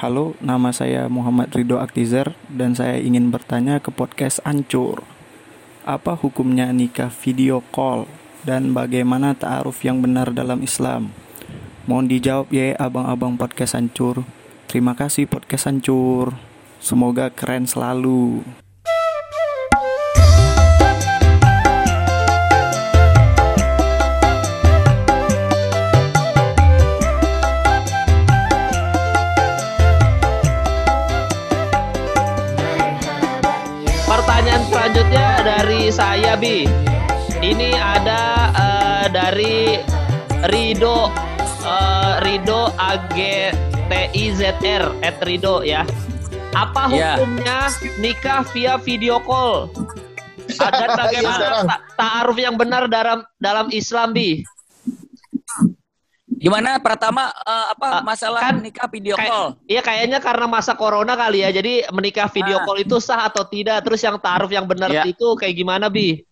Halo, nama saya Muhammad Ridho Aktizar dan saya ingin bertanya ke podcast Ancur. Apa hukumnya nikah video call dan bagaimana ta'aruf yang benar dalam Islam? Mohon dijawab ya abang-abang podcast Ancur. Terima kasih podcast Ancur. Semoga keren selalu. Saya Bi. Ini ada eh, dari Rido eh, Rido AGTIZR at Rido ya. Apa Ya. hukumnya nikah via video call? Ada Iya, bagaimana ta- ta'aruf yang benar dalam dalam Islam Bi? Gimana pertama eh, apa Ah, masalah kan nikah video Kayak- call? Iya kayaknya karena masa corona kali ya. Jadi menikah video Ah. call itu sah atau tidak? Terus yang ta'aruf yang benar Ya. itu kayak gimana Bi?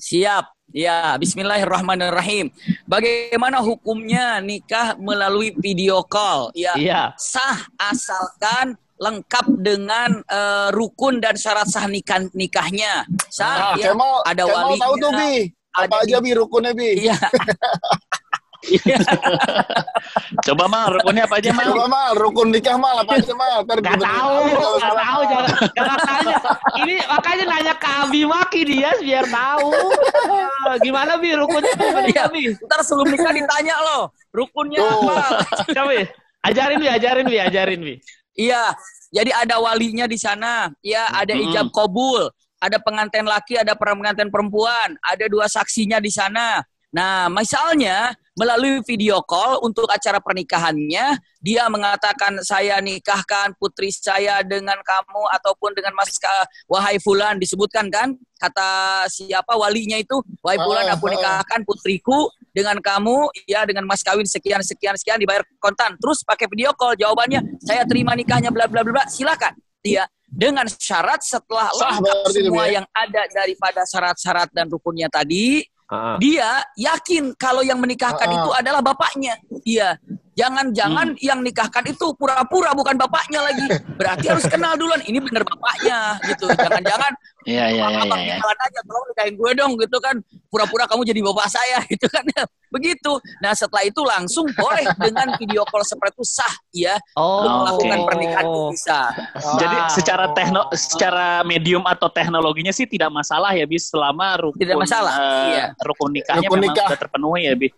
Siap. Ya, bismillahirrahmanirrahim. Bagaimana hukumnya nikah melalui video call? Ya, Iya. sah asalkan lengkap dengan eh, rukun dan syarat sah nikah nikahnya. Sah Nah, ya. Kemal, ada Kemal walinya, tahu tuh Bi. Apa ada aja Bi rukunnya Bi? Iya. Iya. Coba mal rukunnya apa aja mal? Coba mal, rukun nikah mal apa aja mal? Ntar Gak tahu, gak tahu, jangan, jangan tanya. Ini makanya nanya ke Abi Maki dia biar tahu. Ah, Gimana bi rukunnya Iya. menikah bi? Ntar sebelum nikah ditanya loh, rukunnya Tuh. apa? Coba bi, ajarin bi, ajarin bi, ajarin bi. Iya, jadi ada walinya di sana. Ya, ada ijab kabul, ada pengantin laki, ada pengantin perempuan, ada dua saksinya di sana. Nah, misalnya melalui video call untuk acara pernikahannya, dia mengatakan saya nikahkan putri saya dengan kamu ataupun dengan Mas wahai fulan disebutkan kan? Kata siapa? Walinya itu? Wahai fulan Ah, aku ah. nikahkan putriku dengan kamu ya dengan mas kawin sekian sekian sekian dibayar kontan. Terus pakai video call jawabannya saya terima nikahnya bla bla bla silakan. Dia dengan syarat setelah lengkap semua ya? yang ada daripada syarat-syarat dan rukunnya tadi Dia yakin kalau yang menikahkan Ah, ah. itu adalah bapaknya. Iya. Jangan-jangan Hmm. yang nikahkan itu pura-pura bukan bapaknya lagi. Berarti harus kenal duluan. Ini bener bapaknya gitu. Jangan-jangan Iya iya iya abang iya. kenalan aja tolong nikahin gue dong gitu kan. Pura-pura kamu jadi bapak saya gitu kan. Begitu. Nah setelah itu langsung boleh dengan video call seperti itu sah ya. Oh, Untuk melakukan oke. pernikahan itu bisa. Jadi Sah. secara tekno secara medium atau teknologinya sih tidak masalah ya bis selama rukun Tidak masalah, eh, iya. rukun nikahnya Rukun memang nikah. sudah terpenuhi ya bis.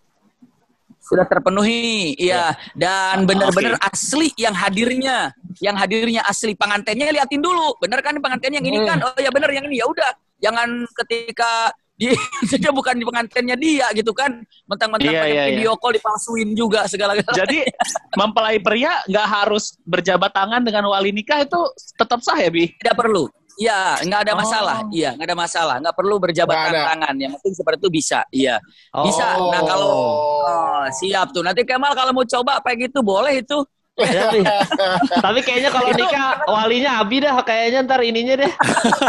Sudah terpenuhi. Iya. Dan benar-benar asli yang hadirnya. Yang hadirnya asli pengantinnya liatin dulu. Bener kan pengantinnya yang ini kan? Oh ya bener yang ini. Ya udah. Jangan ketika dia dia bukan di pengantinnya dia gitu kan? Mentang-mentang Iya, pakai iya, video call dipalsuin juga segala Jadi mempelai pria nggak harus berjabat tangan dengan wali nikah itu tetap sah ya bi? tidak perlu Iya, nggak ada Oh. masalah. Iya, nggak ada masalah. Nggak perlu berjabat ada. tangan. Yang penting seperti itu bisa. Iya, bisa. Nah kalau oh, siap tuh. Nanti Kemal kalau mau coba kayak gitu boleh itu. Ya. Tapi kayaknya kalau nikah walinya Abi dah kayaknya ntar ininya deh.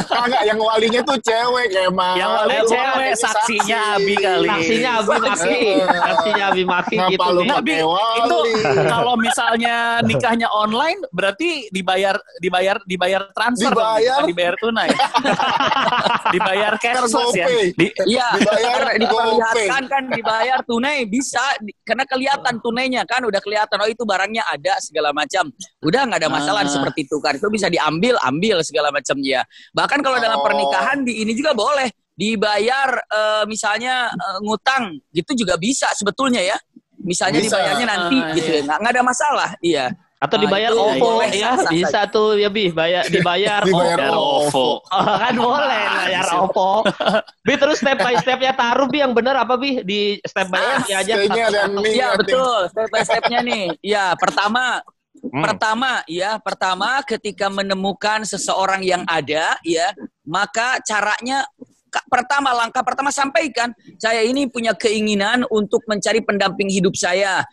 Kagak, yang walinya tuh cewek Kemal. Yang wali Lu cewek, saksinya saksi. Abi kali. Saksinya Abi Maki, saksinya Abi Maki gitu. lu Bi. Nggak, Bi, pakai wali? itu kalau misalnya nikahnya online berarti dibayar dibayar dibayar transfer Dibayar? dibayar tunai. dibayar cashless ya. Di- Iya, Dibayar diperlihatkan kan dibayar tunai bisa karena kelihatan tunainya kan udah kelihatan oh itu barangnya ada segala macam. Udah nggak ada masalah Ah. seperti itu kan. Itu bisa diambil, ambil segala macamnya. Bahkan kalau dalam Oh. pernikahan di ini juga boleh dibayar eh, misalnya eh, ngutang gitu juga bisa sebetulnya ya. Misalnya Bisa. dibayarnya nanti Ah, gitu iya. ya. Nggak ada masalah. Iya. Atau Nah, dibayar itu OVO ya, sah-sah bisa tuh ya Bi, bayar dibayar Dibayar Bayar OVO. Oh, kan boleh bayar OVO. Bi terus step by stepnya taruh Bi yang benar apa Bi? Di step by step aja. Yang nih. Iya betul, step by stepnya nih. Iya pertama, Hmm. pertama ya pertama ketika menemukan seseorang yang ada ya maka caranya pertama langkah pertama sampaikan saya ini punya keinginan untuk mencari pendamping hidup saya.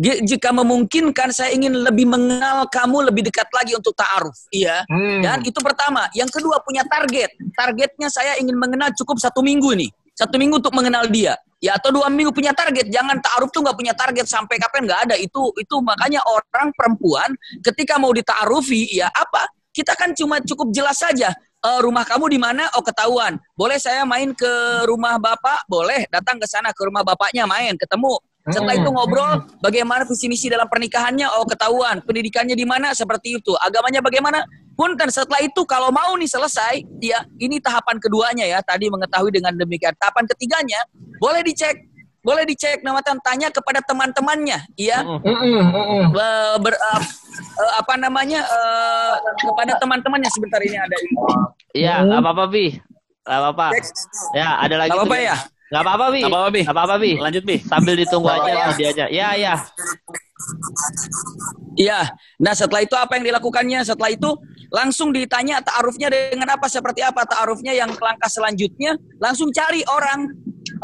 Jika memungkinkan saya ingin lebih mengenal kamu lebih dekat lagi untuk ta'aruf, iya. Hmm. Dan itu pertama. Yang kedua punya target. Targetnya saya ingin mengenal cukup satu minggu nih. Satu minggu untuk mengenal dia. ya atau dua minggu punya target jangan taaruf tuh nggak punya target sampai kapan nggak ada itu itu makanya orang perempuan ketika mau ditaarufi ya apa kita kan cuma cukup jelas saja Eh, rumah kamu di mana oh ketahuan boleh saya main ke rumah bapak boleh datang ke sana ke rumah bapaknya main ketemu setelah itu ngobrol bagaimana visi misi dalam pernikahannya? Oh ketahuan. Pendidikannya di mana? Seperti itu. Agamanya bagaimana? Pun kan setelah itu kalau mau nih selesai ya ini tahapan keduanya ya. Tadi mengetahui dengan demikian. Tahapan ketiganya boleh dicek. Boleh dicek namanya tanya kepada teman-temannya ya ber, apa namanya eh, kepada teman-temannya sebentar ini ada ini. Iya, nggak apa-apa Bi. Nggak apa-apa. Ya, ada lagi. Apa-apa Bi. ya? Nggak apa-apa Bi. Nggak apa-apa, Bi. Nggak apa-apa Bi. Lanjut, Bi. Sambil ditunggu aja apa-apa. videonya. Iya, iya. Iya. Nah setelah itu apa yang dilakukannya? Setelah itu langsung ditanya ta'arufnya dengan apa? Seperti apa ta'arufnya yang langkah selanjutnya? Langsung cari orang.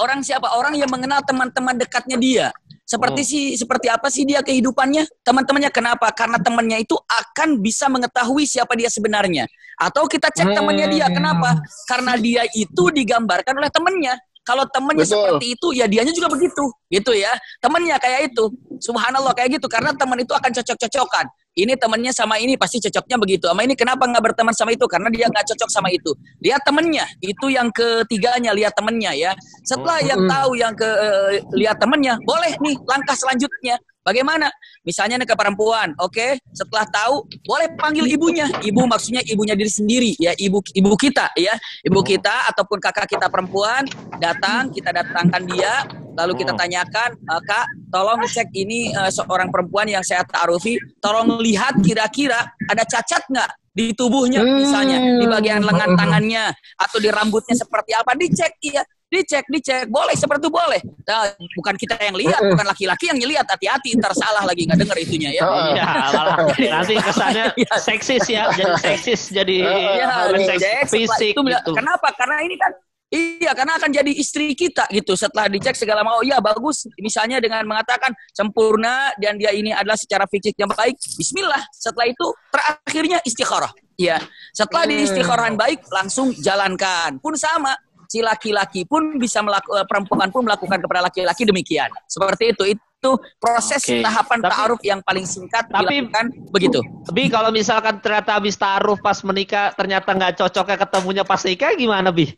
Orang siapa? Orang yang mengenal teman-teman dekatnya dia. Seperti Hmm. sih seperti apa sih dia kehidupannya? Teman-temannya kenapa? Karena temannya itu akan bisa mengetahui siapa dia sebenarnya. Atau kita cek temannya dia kenapa? Karena dia itu digambarkan oleh temannya. Kalau temennya Betul. seperti itu, ya dianya juga begitu, gitu ya. Temennya kayak itu, subhanallah kayak gitu. Karena teman itu akan cocok-cocokan. Ini temennya sama ini pasti cocoknya begitu. Sama ini kenapa nggak berteman sama itu? Karena dia nggak cocok sama itu. Lihat temennya, itu yang ketiganya lihat temennya ya. Setelah yang tahu yang ke eh, lihat temennya, boleh nih langkah selanjutnya. Bagaimana? Misalnya nih ke perempuan, oke? Setelah tahu, boleh panggil ibunya. Ibu maksudnya ibunya diri sendiri, ya ibu ibu kita, ya ibu kita ataupun kakak kita perempuan datang, kita datangkan dia, lalu kita tanyakan, "Eh, kak, tolong cek ini eh, seorang perempuan yang saya taruhi, tolong lihat kira-kira ada cacat nggak di tubuhnya, misalnya di bagian lengan tangannya atau di rambutnya seperti apa, dicek, iya dicek dicek boleh seperti itu boleh nah, bukan kita yang lihat bukan laki-laki yang lihat hati-hati ntar salah lagi nggak denger itunya ya Iya, malah nanti kesannya Iya. seksis ya, jadi seksis, jadi Iya, dicek, setelah fisik itu gitu. Kenapa? Karena ini kan Iya, karena akan jadi istri kita gitu. Setelah dicek segala mau, iya bagus. Misalnya dengan mengatakan sempurna dan dia ini adalah secara fisik yang baik. Bismillah. Setelah itu terakhirnya istikharah. Iya. Setelah di istikharahan baik, langsung jalankan. Pun sama. Si laki-laki pun bisa melakukan, perempuan pun melakukan kepada laki-laki demikian. Seperti itu. Itu proses Oke. tahapan Tapi- ta'aruf yang paling singkat Tapi- dilakukan begitu. Bi, kalau misalkan ternyata habis taruh pas menikah ternyata nggak cocoknya ketemunya pas nikah gimana Bi?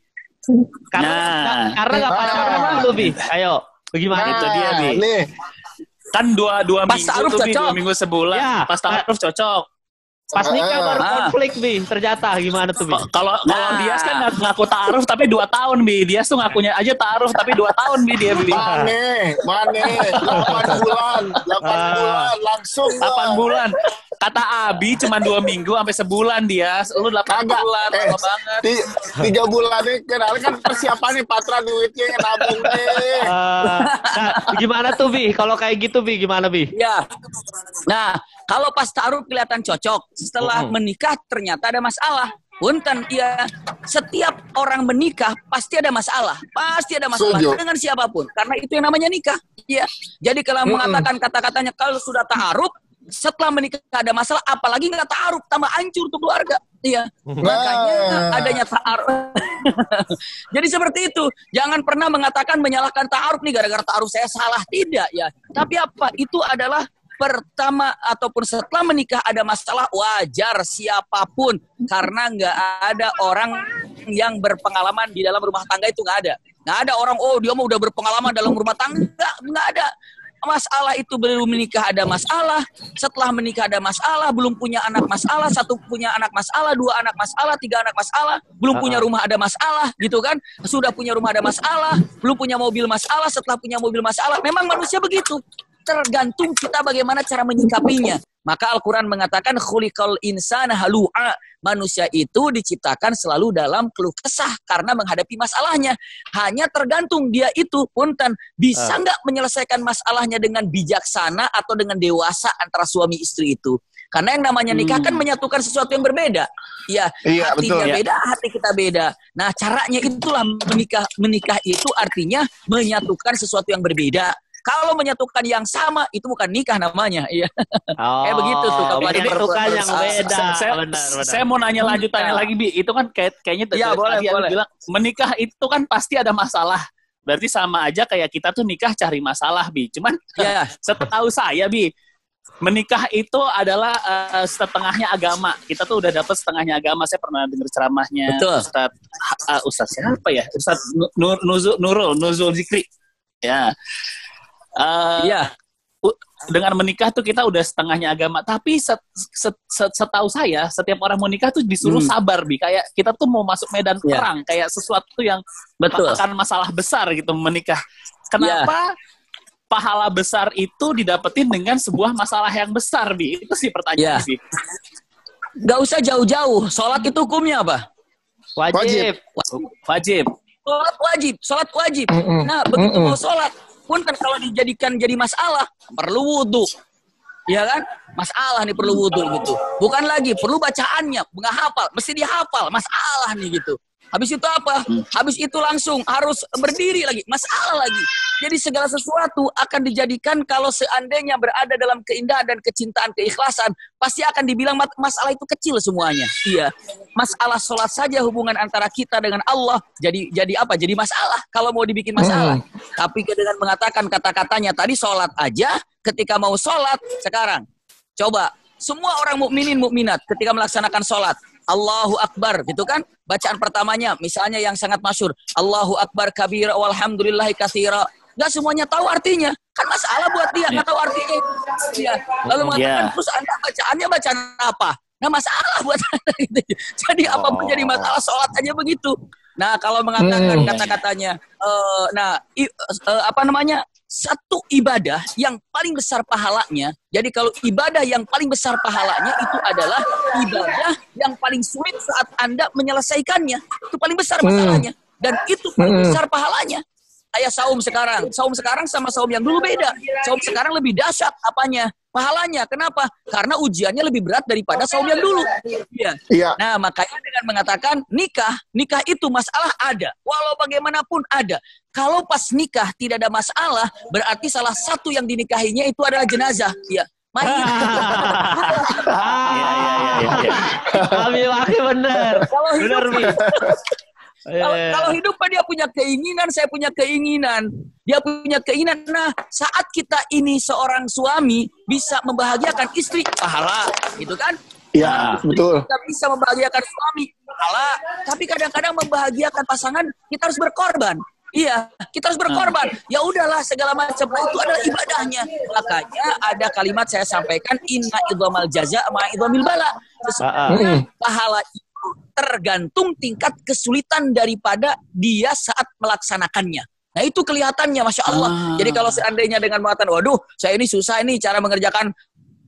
Karena Nah. ka- karena nggak pacaran Nah. dulu Bi. Ayo, bagaimana? itu dia, Bi. Nah, Nih, Kan dua dua Pas minggu ta'aruf tuh, Bi. cocok. Dua minggu sebulan. Ya. Pas ta'aruf cocok. Pas nikah baru Ah. konflik Bi, ternyata gimana tuh Bi? Kalau kalau Nah. Dias kan ngaku, ngaku ta'aruf tapi dua tahun bi. Dias tuh ngakunya aja ta'aruf tapi dua tahun bi dia bi. Mane, Mane, 8 bulan, 8 Ah. bulan langsung. 8 lah. bulan. Kata Abi cuma dua minggu sampai sebulan Dias. Lu 8 Kagak. bulan, Eh, lama banget. Ti- tiga bulan ini kenal kan persiapan nih Patra duitnya yang nabung nih. Eh, nah, gimana tuh Bi? Kalau kayak gitu Bi, gimana Bi? Ya. Nah, kalau pas taruh kelihatan cocok, setelah Mm-mm. menikah ternyata ada masalah. Punten, iya. Setiap orang menikah pasti ada masalah. Pasti ada masalah Setuju. dengan siapa pun. Karena itu yang namanya nikah. Iya. Jadi kalau Mm-mm. mengatakan kata-katanya kalau sudah ta'aruf, setelah menikah ada masalah, apalagi nggak ta'aruf, tambah hancur tuh keluarga. Iya. Makanya Nah. adanya ta'aruf. Jadi seperti itu. Jangan pernah mengatakan menyalahkan ta'aruf nih gara-gara ta'aruf saya salah. Tidak ya. Tapi apa? Itu adalah pertama ataupun setelah menikah ada masalah wajar siapa pun. Karena nggak ada orang yang berpengalaman di dalam rumah tangga itu nggak ada. Nggak ada orang oh dia mau udah berpengalaman dalam rumah tangga. Nggak nggak ada. Masalah itu belum menikah ada masalah. Setelah menikah ada masalah belum punya anak masalah. Satu punya anak masalah dua anak masalah tiga anak masalah. Belum punya rumah ada masalah gitu kan? Sudah punya rumah ada masalah belum punya mobil masalah. Setelah punya mobil masalah memang manusia begitu tergantung kita bagaimana cara menyikapinya. Maka Al-Quran mengatakan khuliqal insana halu'a. Manusia itu diciptakan selalu dalam keluh kesah karena menghadapi masalahnya. Hanya tergantung dia itu punten bisa nggak menyelesaikan masalahnya dengan bijaksana atau dengan dewasa antara suami istri itu. Karena yang namanya nikah kan menyatukan sesuatu yang berbeda. Ya, Iya, hatinya betul. beda, hati kita beda. Nah, caranya itulah menikah menikah itu artinya menyatukan sesuatu yang berbeda. Kalau menyatukan yang sama itu bukan nikah namanya, iya. Oh, Kayak begitu tuh, perempuan yang beda. saya, benar, benar. saya mau nanya lanjutannya lagi bi. Itu kan kayak kayaknya Iya, dari boleh, tadi boleh. bilang menikah itu kan pasti ada masalah. Berarti sama aja kayak kita tuh nikah cari masalah bi. Cuman Ya, setahu saya bi menikah itu adalah eh, setengahnya agama. Kita tuh udah dapet setengahnya agama. Saya pernah dengar ceramahnya Betul. Ustadz uh, Ustadz siapa ya? Ustadz Nu- Nur, Nuzul Nurul Nuzul Zikri. Ya Eh, iya. dengan menikah tuh kita udah setengahnya agama tapi set, set, set- setahu saya setiap orang mau nikah tuh disuruh Hmm. sabar bi kayak kita tuh mau masuk medan Ya. perang kayak sesuatu yang Betul. akan masalah besar gitu menikah kenapa pahala besar itu didapetin dengan sebuah masalah yang besar bi itu sih pertanyaan Ya. sih Gak usah jauh-jauh. Sholat itu hukumnya apa? Wajib. wajib Sholat wajib. Sholat wajib. Nah, begitu mau sholat, pun kan kalau dijadikan jadi masalah, perlu wudhu. Iya kan? Masalah nih perlu wudhu gitu. Bukan lagi, perlu bacaannya. Nggak hafal, mesti dihafal. Masalah nih gitu. Habis itu apa? Habis itu langsung harus berdiri lagi. Masalah lagi. Jadi segala sesuatu akan dijadikan kalau seandainya berada dalam keindahan dan kecintaan, keikhlasan, pasti akan dibilang masalah itu kecil semuanya. Iya. Masalah sholat saja hubungan antara kita dengan Allah jadi jadi apa? Jadi masalah kalau mau dibikin masalah. Tapi dengan mengatakan kata-katanya tadi sholat aja, ketika mau sholat sekarang, coba semua orang mukminin mukminat ketika melaksanakan sholat, Allahu Akbar gitu kan? Bacaan pertamanya misalnya yang sangat masyur, Allahu Akbar kabira walhamdulillahi katsira. Nggak semuanya tahu artinya. Kan masalah buat dia, nggak tahu artinya. Dia. Lalu mengatakan, Iya. terus Anda bacaannya bacaan apa? Nah masalah buat Anda. gitu. Jadi apa pun jadi masalah sholat aja begitu. Nah kalau mengatakan Hmm. kata-katanya, eh, nah i- eh, apa namanya satu ibadah yang paling besar pahalanya. Jadi kalau ibadah yang paling besar pahalanya itu adalah ibadah yang paling sulit saat anda menyelesaikannya. Itu paling besar Hmm. masalahnya. Dan itu paling Hmm. besar pahalanya. Kayak saum sekarang. Saum sekarang sama saum yang dulu beda. Saum sekarang lebih dahsyat apanya? Pahalanya. Kenapa? Karena ujiannya lebih berat daripada saum yang dulu. Iya. Iya. Nah, makanya dengan mengatakan nikah, nikah itu masalah ada. Walau bagaimanapun ada. Kalau pas nikah tidak ada masalah, berarti salah satu yang dinikahinya itu adalah jenazah. Ya, mayit. Iya, iya, iya, iya, iya. Kami laki bener. Kalau hidup, Bi. kalau, kalau hidup kan dia punya keinginan, saya punya keinginan. Dia punya keinginan. Nah, saat kita ini seorang suami bisa membahagiakan istri, pahala, gitu kan? Iya, betul. Kita bisa membahagiakan suami, pahala. Tapi kadang-kadang membahagiakan pasangan, kita harus berkorban. Iya, kita harus berkorban. Ya udahlah segala macam Nah, itu adalah ibadahnya. Makanya ada kalimat saya sampaikan inna idhamal jaza ma idhamil bala. Sesungguhnya pahala itu tergantung tingkat kesulitan daripada dia saat melaksanakannya. Nah itu kelihatannya, masya Allah. Ah. Jadi kalau seandainya dengan mengatakan, waduh, saya ini susah ini cara mengerjakan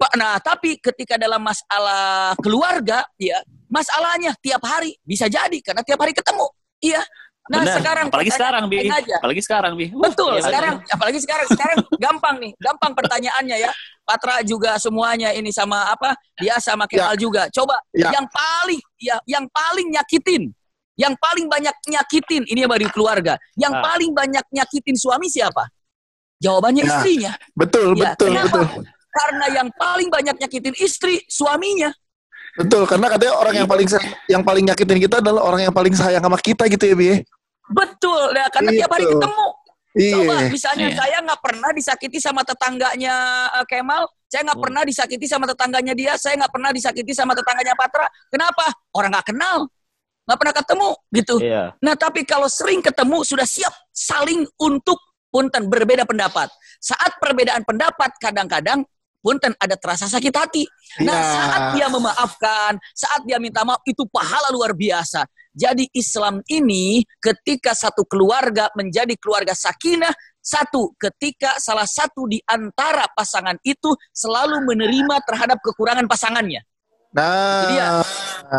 Pak, nah tapi ketika dalam masalah keluarga, ya masalahnya tiap hari bisa jadi karena tiap hari ketemu, iya. Nah Benar. sekarang apalagi sekarang bi aja. apalagi sekarang bi Betul, gila. sekarang apalagi sekarang sekarang gampang nih, gampang pertanyaannya ya. Patra juga semuanya ini sama apa? Dia sama Kemal juga. Coba Ya. yang paling ya yang paling nyakitin, yang paling banyak nyakitin ini baru keluarga. Yang Ah. paling banyak nyakitin suami siapa? Jawabannya Ya. istrinya. Betul, Ya, betul, kenapa? betul. Karena yang paling banyak nyakitin istri suaminya. Betul, karena katanya orang yang paling sa- yang paling nyakitin kita adalah orang yang paling sayang sama kita gitu ya, Bi. Betul, nah, karena tiap hari Itu. ketemu. Coba Iya. misalnya Iya. saya nggak pernah disakiti sama tetangganya eh, Kemal, saya nggak Hmm. pernah disakiti sama tetangganya dia, saya nggak pernah disakiti sama tetangganya Patra. Kenapa? Orang nggak kenal, nggak pernah ketemu gitu. Iya. Nah tapi kalau sering ketemu sudah siap saling untuk punten berbeda pendapat. Saat perbedaan pendapat kadang-kadang punten ada terasa sakit hati. Nah Iya. saat dia memaafkan, saat dia minta maaf itu pahala luar biasa. Jadi Islam ini ketika satu keluarga menjadi keluarga sakinah, satu ketika salah satu di antara pasangan itu selalu menerima terhadap kekurangan pasangannya. Nah, Itu dia.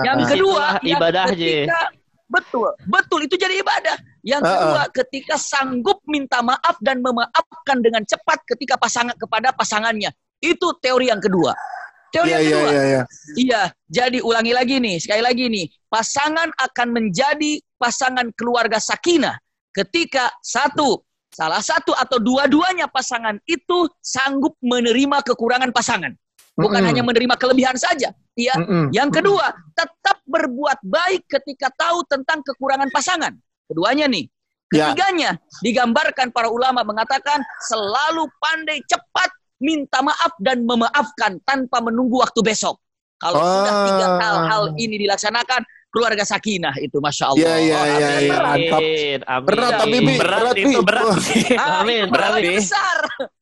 Yang Nah. kedua, yang ibadah, ketika, betul, betul itu jadi ibadah. Yang kedua, ketika sanggup minta maaf dan memaafkan dengan cepat ketika pasangan kepada pasangannya. Itu teori yang kedua. Teori iya, yang iya, kedua, iya, iya. Iya, jadi ulangi lagi nih, sekali lagi nih. Pasangan akan menjadi pasangan keluarga sakinah ketika satu, salah satu atau dua-duanya pasangan itu sanggup menerima kekurangan pasangan. Bukan Mm-mm. hanya menerima kelebihan saja. Iya. Mm-mm. Yang kedua, tetap berbuat baik ketika tahu tentang kekurangan pasangan. Keduanya nih, Ya. Ketiganya digambarkan para ulama mengatakan selalu pandai cepat minta maaf dan memaafkan tanpa menunggu waktu besok. Kalau sudah tiga hal-hal ini dilaksanakan, keluarga sakinah itu masya Allah. Iya, iya, iya, Amin. Mantap. Amin. Amin. Berat tapi Bi, Berat berat itu, berat. Ah, Amin. itu Berat, besar.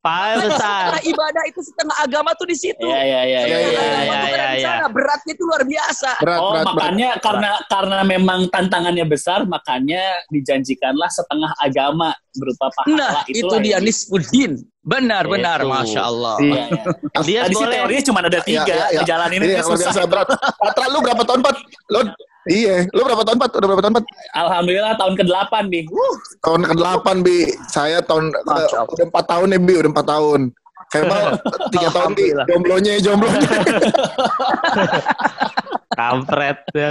Paling besar. Setengah ibadah itu setengah agama tuh di situ. Iya, iya, iya. Iya, iya. iya, iya, iya, di iya. sana. Beratnya itu luar biasa. Berat, Oh, berat, berat. makanya karena karena memang tantangannya besar, makanya dijanjikanlah setengah agama berupa pahala. Nah, itu Itulah dia yang- Benar, benar, Itu. masya Allah. Iya, iya. Dia Tadi sih boleh. teorinya cuma ada tiga, Iya, iya, iya. itu yang luar susah. biasa berat. Patra lu berapa tahun, Pat? Lu Iya, lu berapa tahun, Pat? Udah berapa tahun, Pat? Alhamdulillah tahun ke-8 nih. Wuh, Tahun ke-8, Bi. Saya tahun Allah. udah 4 tahun ya, Bi, udah 4 tahun. Kemal 3 tahun, Bi. Alhamdulillah. Jomblonya, jomblonya. Kampret. ya.